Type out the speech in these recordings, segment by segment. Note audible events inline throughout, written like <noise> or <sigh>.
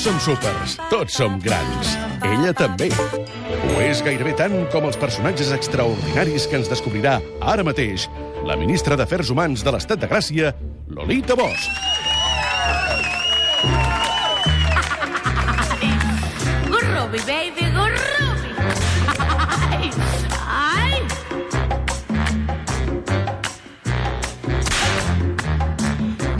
Tots som súpers, tots som grans. Ella també. Ho és gairebé tant com els personatges extraordinaris que ens descobrirà ara mateix la ministra d'Afers Humans de l'Estat de Gràcia, Lolita Bosch. Gurrubi, baby, gurrubi. Ay.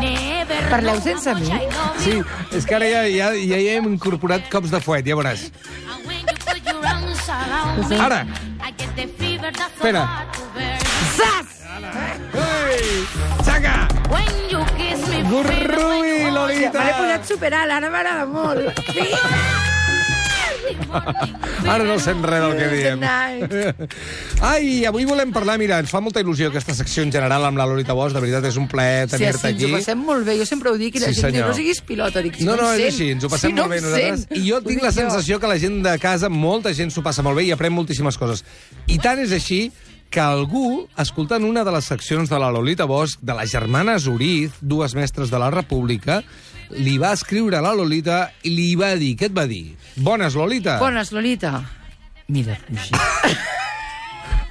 Never Parleu sense mi? Sí, és que ara ja, ja, ja hi hem incorporat cops de fuet, ja veuràs. Ara. Espera. Zas! Ei! Xaca! When you kiss me, l'he Lolita! posat superalt, ara m'agrada molt. Sí. Ara no sent res del que diem. <laughs> Ai, avui volem parlar, mira, ens fa molta il·lusió aquesta secció en general amb la Lolita Bosch, de veritat és un plaer Sí, sí, tenir-te ens ho aquí. passem molt bé. Jo sempre ho dic i la Sí, gent diu, no siguis pilota. Dic, si No, no, em és així, ens ho passem si molt no bé nosaltres. sent. I jo tinc la sensació que la gent de casa, molta gent s'ho passa molt bé i aprèn moltíssimes coses. I tant és així que algú, escoltant una de les seccions de la Lolita Bosch, de les germanes Uriz, dues mestres de la República, li va escriure a la Lolita i li va dir, què et va dir? Bones, Lolita. Bones, Lolita. Mira, Roger.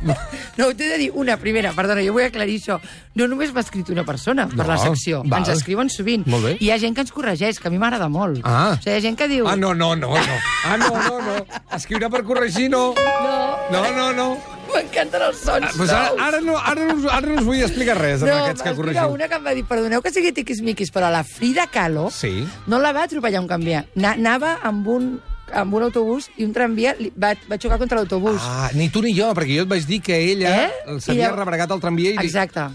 No, t'he de dir una primera, perdona, jo vull aclarir això. No només m'ha escrit una persona per No, la secció, val. ens escriuen sovint. Molt bé. I hi ha gent que ens corregeix, que a mi m'agrada molt. Ah. O sigui, hi ha gent que diu... Ah, no, no, no, no. Ah, no, no, no. Escriure per corregir, no. No, No, no, no. M'encanten els sons Ah, pues ara, ara, no, ara, no, us- ara no us vull explicar res, no, aquests que corregiu. una que em va dir, perdoneu que sigui tiquismiquis, però la Frida Kahlo Sí. no la va atropellar un canviar. Na anava amb un, amb un autobús i un tramvia li, va, va xocar contra l'autobús. Ah, ni tu ni jo, perquè jo et vaig dir que ella Eh? s'havia rebregat al tramvia i... Exacte.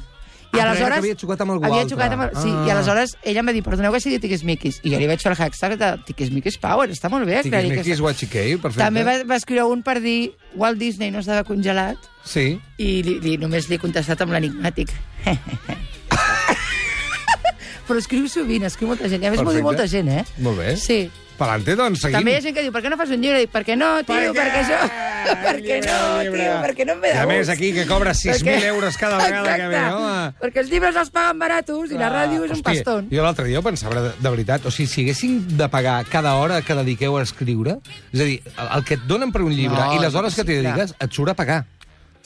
Però era que havia xocat amb algú havia altre. xocat amb Sí, Ah. i aleshores ella em va dir, perdoneu que sigui tiquismiquis. I jo li vaig fer el hashtag de tiquismiquis power. Està molt bé Tiquismiquis. Guachiquei, perfecte. També va, va escriure un per dir Walt Disney no estava congelat Sí. i li, li, només li he contestat amb l'enigmàtic. <laughs> Però escriu sovint, escriu molta gent. I a més m'ho diu molta gent, eh? Molt bé. Sí. Palante, doncs, seguim. També hi ha gent que diu, per què no fas un llibre? Dic, per què no, tio? Per Per què? això? Per què no, tio? Per què no em ve de I a més, gust? aquí, que cobra 6.000 Perquè- euros cada vegada que ve, Exacte. home. Perquè els llibres els paguen baratos i la ràdio és un Hòstia, paston. Jo l'altre dia ho pensava, de, de veritat, o sigui, si haguéssim de pagar cada hora que dediqueu a escriure, és a dir, el, el que et donen per un llibre No, i les hores que t'hi dediques, et surt a pagar.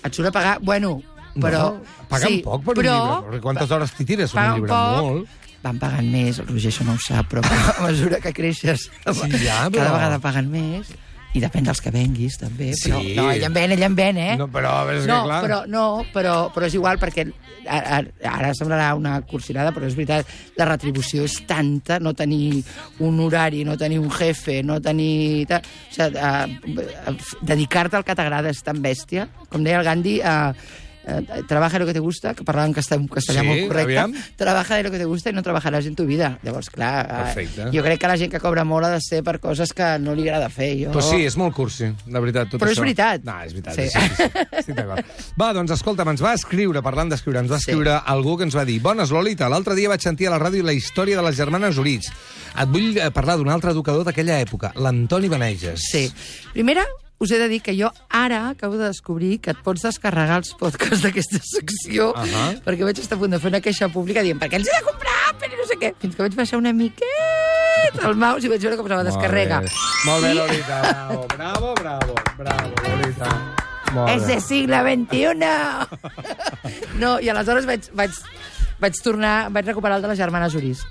Et surt a pagar, bueno, però... No, paguen sí, poc per però, un llibre. Quantes hores t'hi tires un llibre? poc, Molt. Van pagant més, el Roger això no ho sap, però a <laughs> mesura que creixes Sí, ja, cada però- vegada paguen més. I depèn dels que venguis, també. Sí. Però, no, ella en ven, ella en ven, eh? No, però és no, que clar... però, no, però, però és igual, perquè ara, ara semblarà una cursilada, però és veritat, la retribució és tanta, no tenir un horari, no tenir un jefe, no tenir... ta- O sigui, uh, dedicar-te al que t'agrada és tan bèstia. Com deia el Gandhi, uh, uh, trabaja lo que te gusta, que parlava en castellà, en castellà Sí, molt correcte, aviam. trabaja de lo que te gusta i no treballaràs en tu vida. Llavors, clar, eh, Perfecte. jo crec que la gent que cobra molt ha de ser per coses que no li agrada fer. Jo... Però sí, és molt cursi, de veritat, tot Però és això. veritat. No, és veritat. Sí. Sí. Sí, sí. Estic d'acord. Va, doncs escolta'm, ens va escriure, parlant d'escriure, ens va Sí. escriure algú que ens va dir Bones, Lolita, l'altre dia vaig sentir a la ràdio la història de les germanes Orits. Et vull eh, parlar d'un altre educador d'aquella època, l'Antoni Beneges. Sí. Primera, us he de dir que jo ara acabo de descobrir que et pots descarregar els podcasts d'aquesta secció, Ahà. perquè vaig estar a punt de fer una queixa pública dient per què els he de comprar, però no sé què. Fins que vaig baixar una miqueta el mouse i vaig veure com se la descarrega. Molt bé, Molt bé Lolita, bravo, bravo, bravo, bravo, Lolita. Molt És de siglo XXI! no, i aleshores vaig, vaig, vaig tornar, vaig recuperar el de les germanes Uris.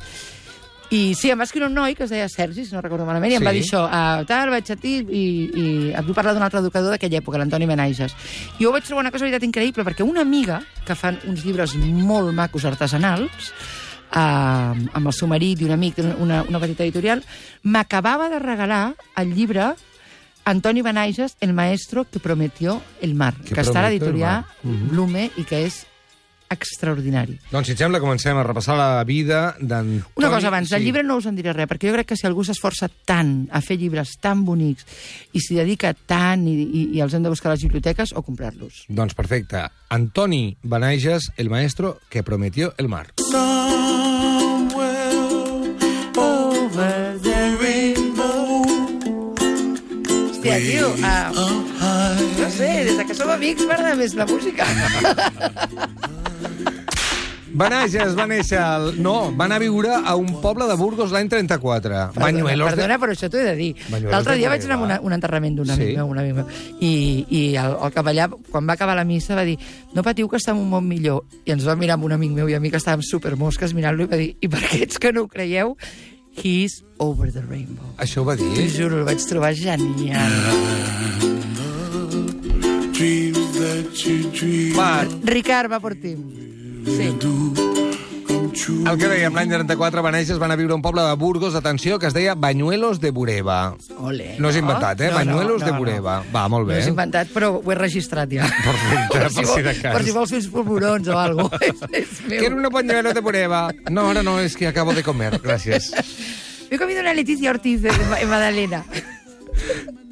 I sí, em va escriure un noi que es deia Sergi, si no recordo malament, i em Sí. va dir això, uh, tal, vaig a ti, i, i em vull parlar d'un altre educador d'aquella època, l'Antoni Menaiges. I jo vaig trobar una veritat increïble, perquè una amiga, que fan uns llibres molt macos artesanals, uh, amb el seu marit i un amic, una, una petita editorial, m'acabava de regalar el llibre Antoni Benaiges, el maestro que prometió el mar, Que que, està a l'editorial. Mhm. Blume i que és extraordinari. Doncs, si et sembla, comencem a repassar la vida d'en Una cosa abans, del llibre no us en diré res, perquè jo crec que si algú s'esforça tant a fer llibres tan bonics i s'hi dedica tant i, i, i els hem de buscar a les biblioteques o comprar-los. Doncs perfecte. Antoni Beneges, el maestro que prometió el mar. Hòstia, tio, uh, no sé, des de que som amics m'agrada més la música. <laughs> Benages va néixer... Al... No, va anar a viure a un poble de Burgos l'any 34. Perdona, Bañuelos perdona, però això t'ho he de dir. L'altre de dia vaig anar a una, un enterrament d'un Sí. amic meu, un amic meu, i, i el, el capellà, quan va acabar la missa, va dir no patiu que està en un món millor. I ens va mirar amb un amic meu i a mi que estàvem supermosques mirant-lo i va dir i per aquests que no ho creieu, he's over the rainbow. Això ho va T'ho dir? juro, el vaig trobar genial. Va, Ricard, va per ti. Sí. el que dèiem, l'any 34 Benages van a viure a un poble de Burgos, atenció, que es deia Bañuelos de Bureba. Ole, No és inventat, eh? No, no, Bañuelos de no, no. Bureba. Va, molt No bé. és inventat, però ho he registrat ja. Perfecte, per si de vols, cas. per si vols fer uns polvorons o alguna cosa. és, és. Quiero unos pañuelos de Bureba. No, ahora no, es que acabo de comer. Gracias. Me he comido una Leticia Ortiz en Madalena.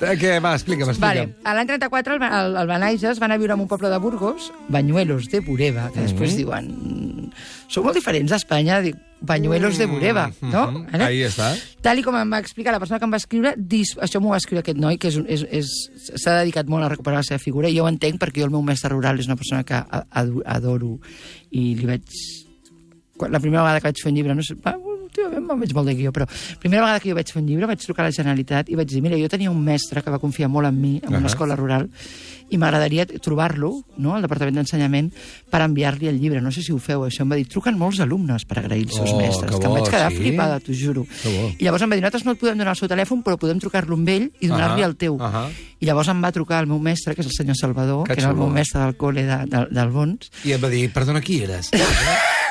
Eh, Què? Va, explica'm, explica'm. Vale. A l'any 34 el, el, el Benages van a viure en un poble de Burgos, Banyuelos de Bureba, que després Mhm. diuen... Sou molt diferents a Espanya, dic, Banyuelos de Bureba, no? Mhm. Vale? Ahí està. Tal i com em va explicar la persona que em va escriure, dis... això m'ho va escriure aquest noi, que s'ha dedicat molt a recuperar la seva figura, i jo ho entenc perquè jo el meu mestre rural és una persona que adoro, i li vaig... La primera vegada que vaig fer un llibre, no sé, va, me'n veig molt de guió, però primera vegada que jo vaig fer un llibre vaig trucar a la Generalitat i vaig dir, mira, jo tenia un mestre que va confiar molt en mi, en una Ahà. escola rural, i m'agradaria trobar-lo, no?, al Departament d'Ensenyament, per enviar-li el llibre. No sé si ho feu, això. Em va dir, truquen molts alumnes per agrair els seus Oh, mestres, que que, em bo, vaig quedar sí? flipada, t'ho juro. Bo. I llavors em va dir, nosaltres no et podem donar el seu telèfon, però podem trucar-lo amb ell i donar-li Ahà, el teu. ahà. I llavors em va trucar el meu mestre, que és el senyor Salvador, Que que, era el meu mestre del col·le de, de, del Bons, I em va dir, perdona, qui eres? <laughs>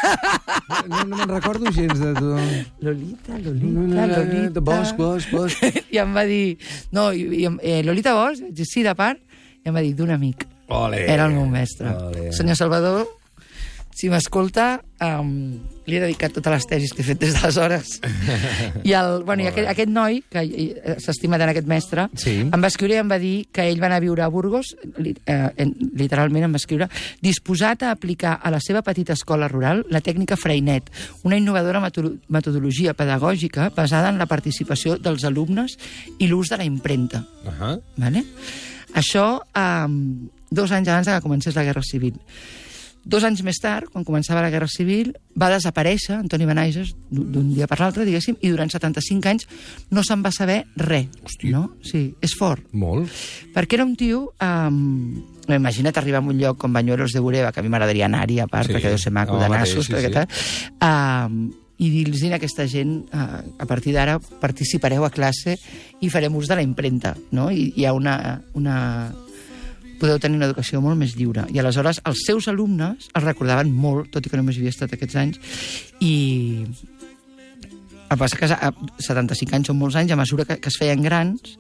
No, no me'n recordo gens de tu. Lolita, Lolita, Lolita... De Bosch, Bosch, Bosch. I em va dir, no, i, i, eh, Lolita Bosch? Sí, de part. I em va dir, d'un amic. Ole. Era el meu mestre. Ole. Senyor Salvador, si m'escolta, um, li he dedicat totes les tesis que he fet des d'aleshores. I, el, <laughs> bueno, i aquest, aquest noi, que eh, s'estima tant aquest mestre, Sí. em va escriure i em va dir que ell va anar a viure a Burgos, li, eh, en- literalment em va escriure, disposat a aplicar a la seva petita escola rural la tècnica Freinet, una innovadora meto- metodologia pedagògica basada en la participació dels alumnes i l'ús de la impremta. Ahà. Vale? Això um, dos anys abans que comencés la Guerra Civil. Dos anys més tard, quan començava la Guerra Civil, va desaparèixer Antoni Benaiges d'un dia per l'altre, diguéssim, i durant 75 anys no se'n va saber res. Hosti. No? Sí, és fort. Molt. Perquè era un tio... Um, imagina't arribar a un lloc com Bañuelos de Bureba, que a mi m'agradaria anar-hi, a part, Sí, perquè deu ser maco home, de nassos, sí, perquè sí. tal, um, i dir-los a aquesta gent, uh, a partir d'ara participareu a classe i farem ús de la impremta, no? I hi ha una, una... podeu tenir una educació molt més lliure. I aleshores els seus alumnes els recordaven molt, tot i que només havia estat aquests anys, i el passa que a 75 anys són molts anys, a mesura que, que es feien grans,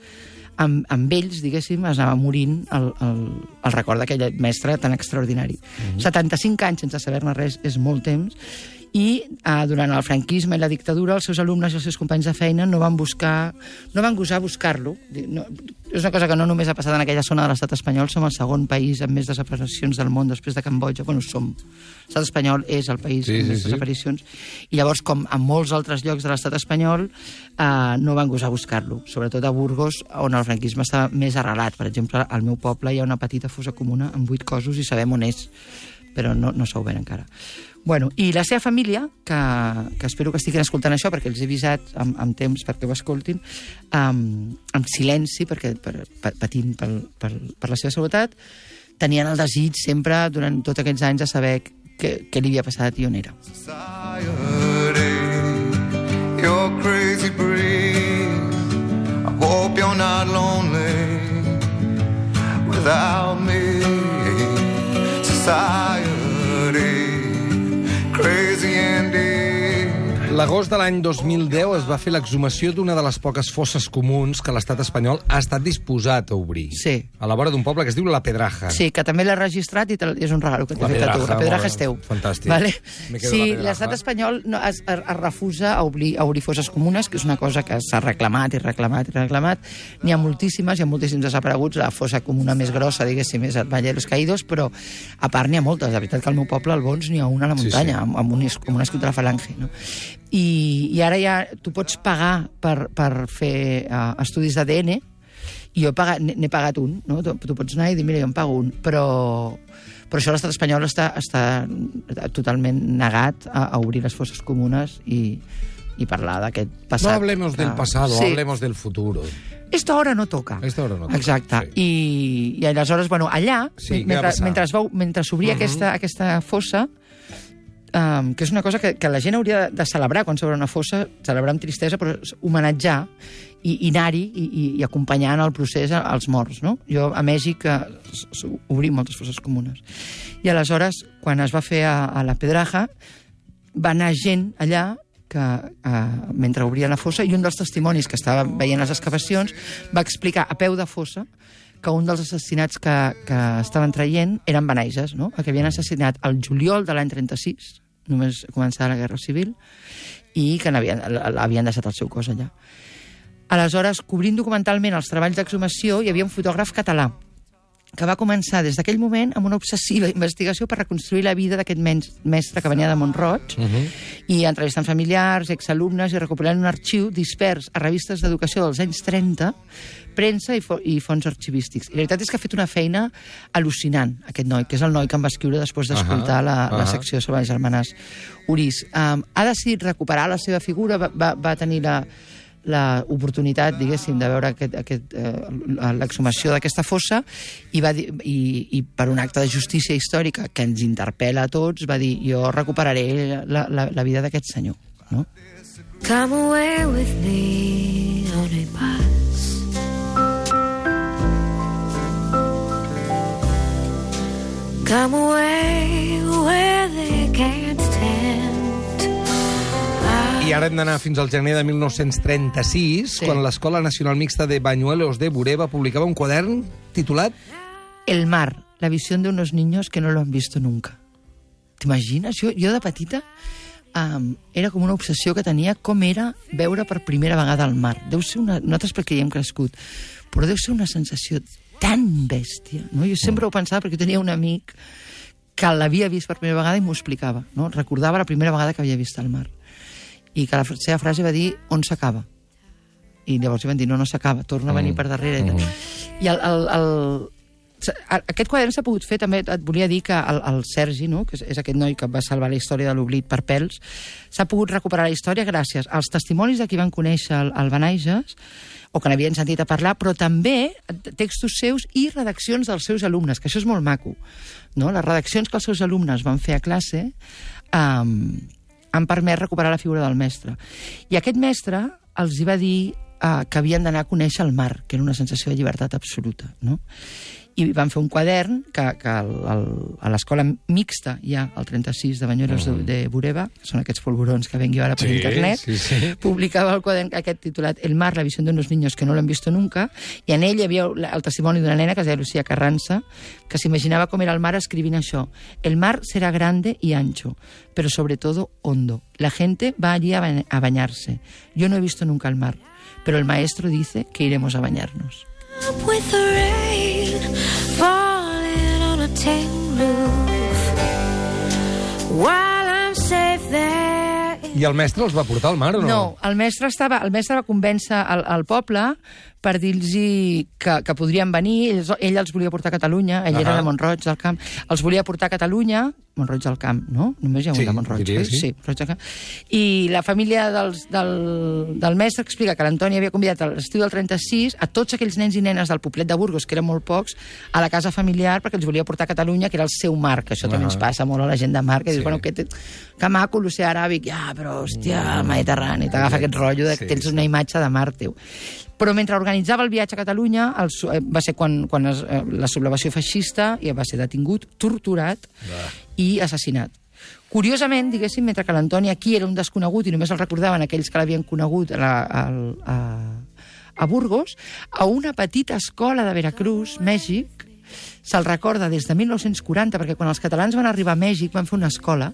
amb, amb ells, diguéssim, es anava morint el, el, el record d'aquell mestre tan extraordinari. Mm -hmm. 75 anys sense saber-ne res és molt temps, i eh, durant el franquisme i la dictadura els seus alumnes i els seus companys de feina no van buscar, no van gosar buscar-lo. No, és una cosa que no només ha passat en aquella zona de l'estat espanyol, som el segon país amb més desaparicions del món després de Cambodja. Bueno, som. L'estat espanyol és el país Sí, amb sí, més sí. desaparicions. I llavors, com a molts altres llocs de l'estat espanyol, eh, no van gosar buscar-lo. Sobretot a Burgos, on el franquisme estava més arrelat. Per exemple, al meu poble hi ha una petita fosa comuna amb vuit cossos i sabem on és, però no, no s'ho ven encara. Bueno, I la seva família, que, que espero que estiguin escoltant això, perquè els he avisat amb, amb temps perquè ho escoltin, amb, amb silenci, perquè per, per, patint pel, per, per la seva seguretat, tenien el desig sempre, durant tots aquests anys, de saber què, què li havia passat i on era. society. You're crazy breed. I hope you're not lonely without me. Society, L'agost de l'any 2010 es va fer l'exhumació d'una de les poques fosses comuns que l'estat espanyol ha estat disposat a obrir. Sí. A la vora d'un poble que es diu La Pedraja. Sí, que també l'he registrat i és un regal que t'he fet a tu. La pedraja és teu. fantàstic. Vale? Sí, l'estat espanyol no, es, es, es refusa a obrir, a obrir fosses comunes, que és una cosa que s'ha reclamat i reclamat i reclamat. N'hi ha moltíssimes, hi ha moltíssims desapareguts. La fossa comuna més grossa, diguéssim, és el Valle de los Caídos, però a part n'hi ha moltes. La veritat que al meu poble, al Bons, n'hi ha una a la Sí, muntanya, sí. amb, amb, un, amb un escut de la falange. No? I, I ara ja tu pots pagar per, per fer uh, estudis d'ADN, i jo n'he pagat un, no? Tu, tu pots anar i dir, mira, jo em pago un, però, Però això l'estat espanyol està, està totalment negat a, a obrir les fosses comunes i, i parlar d'aquest passat. No hablemos del que- pasado, sí. hablemos del futuro. Esta hora no toca. Esta hora no toca, Exacte. sí. I, I aleshores, bueno, allà, Sí, mentre, mentre, veu, mentre s'obria uh -huh. aquesta, aquesta fossa, um, que és una cosa que, que la gent hauria de, celebrar quan s'obre una fossa, celebrar amb tristesa, però homenatjar i, i anar-hi i, i, i acompanyar en el procés als morts. No? Jo a Mèxic eh, obrim moltes fosses comunes. I aleshores, quan es va fer a, a la Pedraja, va anar gent allà que, eh, mentre obria la fossa, i un dels testimonis que estava veient les excavacions va explicar a peu de fossa que un dels assassinats que, que estaven traient eren benaises, no? que havien assassinat el juliol de l'any 36, només començava la Guerra Civil, i que l'havien deixat el seu cos allà. Aleshores, cobrint documentalment els treballs d'exhumació, hi havia un fotògraf català que va començar des d'aquell moment amb una obsessiva investigació per reconstruir la vida d'aquest mestre que venia de Montroig Uh -huh. i entrevistant familiars, exalumnes i recopilant un arxiu dispers a revistes d'educació dels anys 30, premsa i, fo i fons arxivístics. I la veritat és que ha fet una feina al·lucinant, aquest noi, que és el noi que em va escriure després d'escoltar Ahà, la, la ahà. secció sobre les germanes Uris. Um, ha decidit recuperar la seva figura, va, va, va tenir la, la oportunitat, diguéssim, de veure aquest, aquest, eh, l'exhumació d'aquesta fossa i, va dir, i, i per un acte de justícia històrica que ens interpel·la a tots, va dir jo recuperaré la, la, la vida d'aquest senyor. No? Come away with me on a bus. Come away where they stand. I ara hem d'anar fins al gener de 1936, Sí. quan l'Escola Nacional Mixta de Bañuelos de Bureba publicava un quadern titulat El mar, la visión de unos niños que no lo han visto nunca. T'imagines? Jo, jo de petita um, era com una obsessió que tenia com era veure per primera vegada el mar. Deu ser una... Nosaltres perquè hi hem crescut, però deu ser una sensació tan bèstia. No? Jo sempre ho pensava perquè tenia un amic que l'havia vist per primera vegada i m'ho explicava. No? Recordava la primera vegada que havia vist el mar. I que la seva frase va dir on s'acaba. I llavors li van dir, no, no s'acaba, torna a venir per darrere. tal. I el, el, el, aquest quadern s'ha pogut fer, també et volia dir que el, el Sergi, no? que és, és aquest noi que va salvar la història de l'oblit per pèls, s'ha pogut recuperar la història gràcies als testimonis de qui van conèixer el, el Benaiges, o que n'havien sentit a parlar, però també textos seus i redaccions dels seus alumnes, que això és molt maco. No? Les redaccions que els seus alumnes van fer a classe um, han permès recuperar la figura del mestre. I aquest mestre els hi va dir uh, que havien d'anar a conèixer el mar, que era una sensació de llibertat absoluta. No? I van fer un quadern que, que el, el, a l'escola mixta hi ha el 36 de Banyuelos de, de Bureba, són aquests polvorons que vengui ara per Sí, internet, sí, sí. publicava el quadern aquest titulat El mar, la visión de unos niños que no lo han visto nunca, i en ell hi havia el testimoni d'una nena que es deia Lucía Carranza, que s'imaginava com era el mar escrivint això. El mar será grande y ancho, pero sobre todo hondo. La gente va allí a, ba- a bañarse. Yo no he visto nunca el mar, pero el maestro dice que iremos a bañarnos. I el mestre els va portar al mar o no? No, el mestre, estava, el mestre va convèncer el, el poble per dir-los que, que podrien venir. Ell, ell els volia portar a Catalunya, ell Ahà. era de Montroig del Camp. Els volia portar a Catalunya, Montroig del Camp, no? Només hi ha un Sí, de Montroig. diria oi? sí. sí Montroig del Camp. I la família dels, del, del mestre explica que l'Antoni havia convidat a l'estiu del 36 a tots aquells nens i nenes del poblet de Burgos, que eren molt pocs, a la casa familiar perquè els volia portar a Catalunya, que era el seu mar, que això també Ahà. ens passa molt a la gent de mar, que Sí. dius, bueno, que, té, que maco l'oceà aràbic, ja, però, hòstia, el Mediterrani, t'agafa aquest rotllo de que Sí, tens sí. una imatge de mar teu. Però mentre organitzava el viatge a Catalunya, el, eh, va ser quan, quan es, eh, la sublevació feixista i va ser detingut, torturat i assassinat. Curiosament, diguéssim, mentre que l'Antoni aquí era un desconegut i només el recordaven aquells que l'havien conegut a, la, a, a, a Burgos, a una petita escola de Veracruz, Mèxic, se'l recorda des de 1940, perquè quan els catalans van arribar a Mèxic van fer una escola,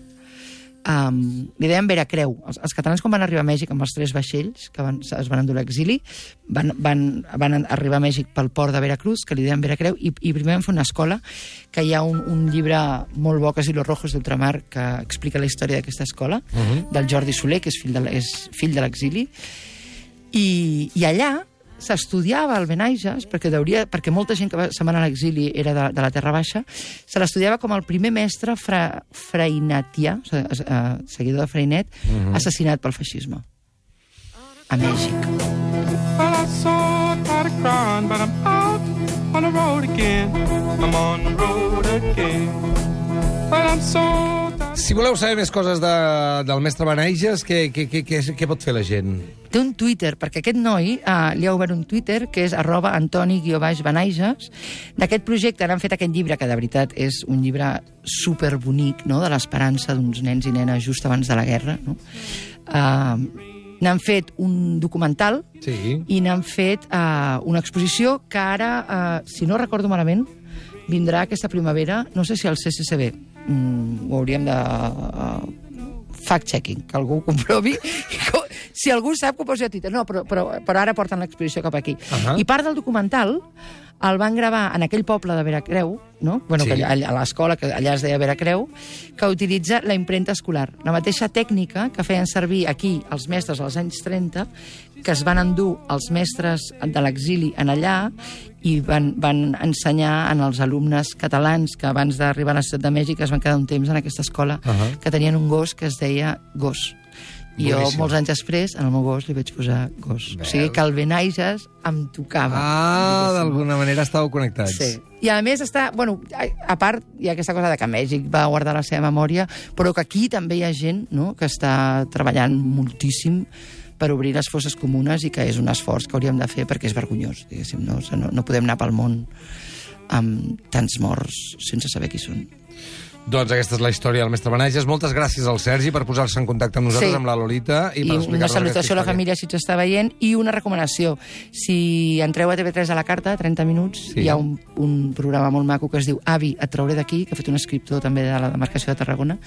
um, li deien Veracreu. Els, els catalans quan van arribar a Mèxic amb els tres vaixells que van, es van endur a l'exili, van, van, van arribar a Mèxic pel port de Veracruz, que li deien Veracreu, i, i primer van fer una escola, que hi ha un, un llibre molt bo, que és Hilos Rojos d'Ultramar, que explica la història d'aquesta escola, del Jordi Soler, que és fill de, és fill de l'exili, i, i allà s'estudiava al Benaiges, perquè, deuria, perquè molta gent que va, se'n va anar a l'exili era de, de la Terra Baixa, se l'estudiava com el primer mestre fra, freinatià, o sigui, eh, seguidor de Freinet, assassinat pel feixisme. A Mèxic. Well, I'm out on the road again. I'm on the road again. Well, I'm so. Si voleu saber més coses de, del mestre Benaiges, què, què, què, què, què pot fer la gent? Té un Twitter, perquè aquest noi eh, li ha obert un Twitter, que és arroba antoni-benaiges. D'aquest projecte n'han fet aquest llibre, que de veritat és un llibre superbonic, no?, de l'esperança d'uns nens i nenes just abans de la guerra. No? Uh, n'han fet un documental Sí. i n'han fet uh, una exposició que ara, uh, si no recordo malament, vindrà aquesta primavera, no sé si al CCCB, mm, ho hauríem de... Uh, fact-checking, que algú ho comprovi. <laughs> I co- si algú sap, que ho posi a Twitter. No, però, però, però ara porten l'exposició cap aquí. Ahà. I part del documental el van gravar en aquell poble de Veracreu, no? bueno, Sí. que allà, a l'escola, que allà es deia Veracreu, que utilitza la impremta escolar. La mateixa tècnica que feien servir aquí els mestres als anys 30, que es van endur els mestres de l'exili en allà i van, van ensenyar en els alumnes catalans que abans d'arribar a la ciutat de Mèxic es van quedar un temps en aquesta escola Ahà. que tenien un gos que es deia Gos. I jo, Boníssim. molts anys després, en el meu gos li vaig posar gos. O sigui que el Benaiges em tocava. Ah, d'alguna manera estàveu connectats. Sí. I a més està, bueno, a, a part hi ha aquesta cosa de que Mèxic va guardar la seva memòria, però que aquí també hi ha gent no, que està treballant moltíssim per obrir les fosses comunes i que és un esforç que hauríem de fer perquè és vergonyós, diguéssim, no? O sigui, no, no podem anar pel món amb tants morts sense saber qui són. Doncs aquesta és la història del mestre Benaiges. Moltes gràcies al Sergi per posar-se en contacte amb nosaltres, Sí. amb la Lolita, i, I per una explicar-nos salutació a la família si ens està veient i una recomanació. Si entreu a TV3 a la carta, 30 minuts, Sí. hi ha un, un programa molt maco que es diu Avi, et trauré d'aquí, que ha fet un escriptor també de la demarcació de Tarragona,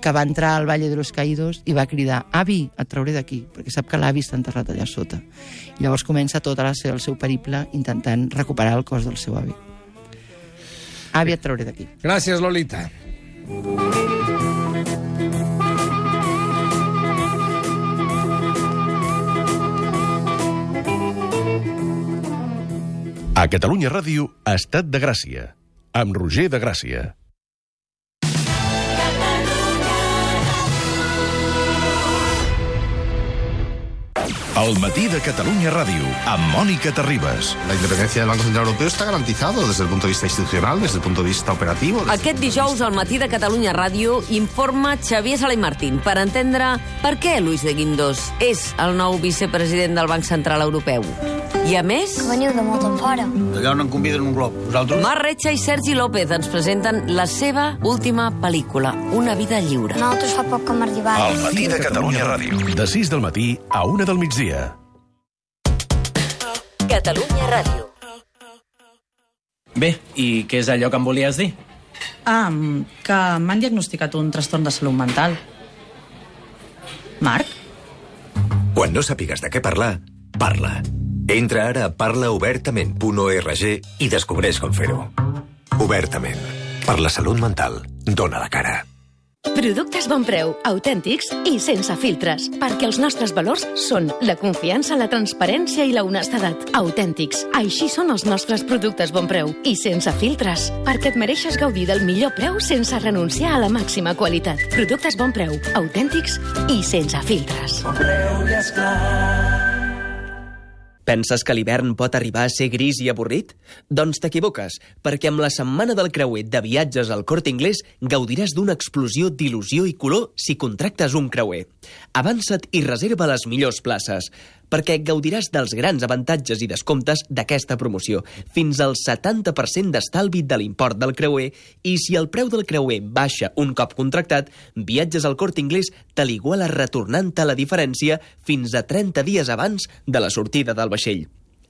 que va entrar al Valle de los Caídos i va cridar Avi, et trauré d'aquí, perquè sap que l'avi està enterrat allà sota. I llavors comença tot el seu, el seu periple intentant recuperar el cos del seu avi. Avi, et trauré d'aquí. Gràcies, Lolita. A Catalunya Ràdio, Estat de Gràcia, amb Roger de Gràcia. El matí de Catalunya Ràdio, amb Mònica Terribas. La independencia del Banco Central Europeo está garantizado desde el punto de vista institucional, desde el punto de vista operativo. desde- Aquest dijous, al matí de Catalunya Ràdio, informa Xavier Sala i Martín per entendre per què Luis de Guindos és el nou vicepresident del Banc Central Europeu. I a més, Veniu de molt en fora. Allà on en conviden un glob. Vosaltres? Mar Retxa i Sergi López ens presenten la seva última pel·lícula, Una vida lliure. Nosaltres fa poc que hem arribat. El matí de Catalunya Ràdio. De 6 del matí a 1 del migdia. Catalunya Ràdio. Bé, i què és allò que em volies dir? Ah, que m'han diagnosticat un trastorn de salut mental. Marc? Quan no sàpigues de què parlar, parla. Entra ara a parlaobertament.org i descobreix com fer-ho. Obertament. Per la salut mental. Dóna la cara. Productes bon preu, autèntics i sense filtres, perquè els nostres valors són la confiança, la transparència i la honestedat. Autèntics. Així són els nostres productes bon preu i sense filtres, perquè et mereixes gaudir del millor preu sense renunciar a la màxima qualitat. Productes bon preu, autèntics i sense filtres. Penses que l'hivern pot arribar a ser gris i avorrit? Doncs t'equivoques, perquè amb la setmana del creuer de viatges al Corte Inglés gaudiràs d'una explosió d'il·lusió i color si contractes un creuer. Avança't i reserva les millors places, perquè gaudiràs dels grans avantatges i descomptes d'aquesta promoció, fins al 70% d'estalvi de l'import del creuer, i si el preu del creuer baixa un cop contractat, viatges al Corte Inglés te l'iguala retornant-te la diferència fins a 30 dies abans de la sortida del vaixell.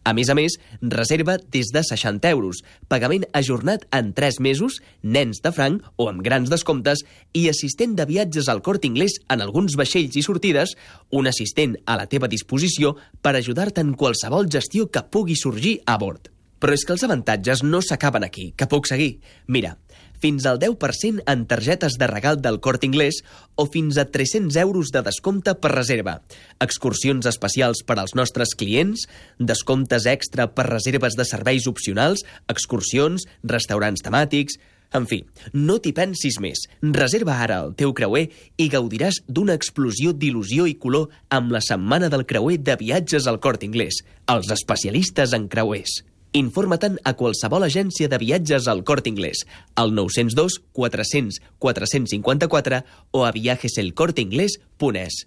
A més a més, reserva des de 60 euros, pagament ajornat en 3 mesos, nens de franc o amb grans descomptes i assistent de viatges al Corte Inglés en alguns vaixells i sortides, un assistent a la teva disposició per ajudar-te en qualsevol gestió que pugui sorgir a bord. Però és que els avantatges no s'acaben aquí, que puc seguir. Mira, fins al 10% en targetes de regal del Cort Inglés o fins a 300 euros de descompte per reserva. Excursions especials per als nostres clients, descomptes extra per reserves de serveis opcionals, excursions, restaurants temàtics... En fi, no t'hi pensis més. Reserva ara el teu creuer i gaudiràs d'una explosió d'il·lusió i color amb la Setmana del Creuer de Viatges al Cort Inglés, els especialistes en creuers. Informa-te'n a qualsevol agència de viatges al Cort Inglés, al 902 400 454 o a viajeselcorteinglés.es.